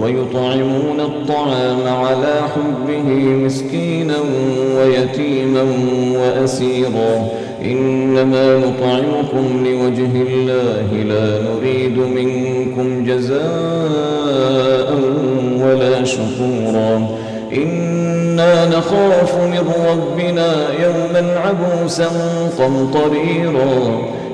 ويطعمون الطعام على حبه مسكينا ويتيما وأسيرا. إنما نطعمكم لوجه الله لا نريد منكم جزاء ولا شكورا. إنا نخاف من ربنا يوما عبوسا قمطريرا.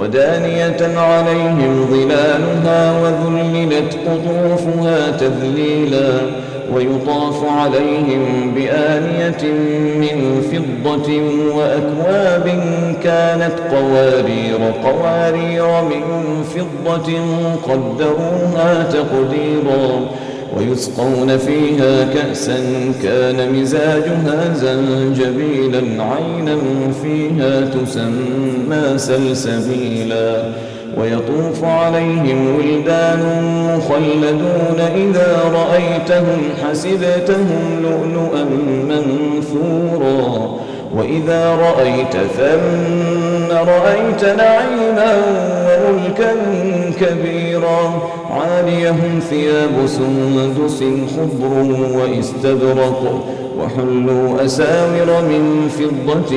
ودانية عليهم ظلالها وذللت قطوفها تذليلا ويطاف عليهم بآنية من فضة وأكواب كانت قوارير قوارير من فضة قدروها تقديرا ويسقون فيها كأسا كان مزاجها زنجبيلا عينا فيها تسمى سلسبيلا. ويطوف عليهم ولدان مخلدون إذا رأيتهم حسبتهم لؤلؤا منثورا. وإذا رأيت ثم رأيت نعيما وملكا كبيرا عاليهم ثياب سندس خضر واستبرق وحلوا أساور من فضة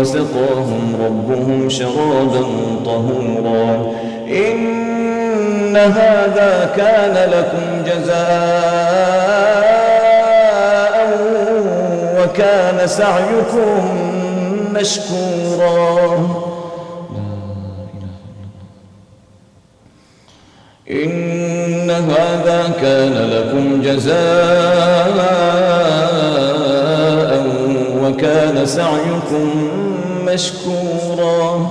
وسقاهم ربهم شرابا طهورا إن هذا كان لكم جزاء وكان سعيكم مشكورا. إن هذا كان لكم جزاء وكان سعيكم مشكورا.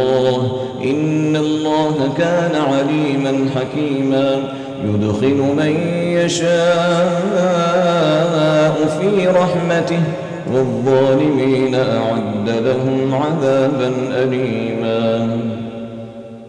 الله كان عليما حكيما يدخل من يشاء في رحمته والظالمين أعد لهم عذابا أليما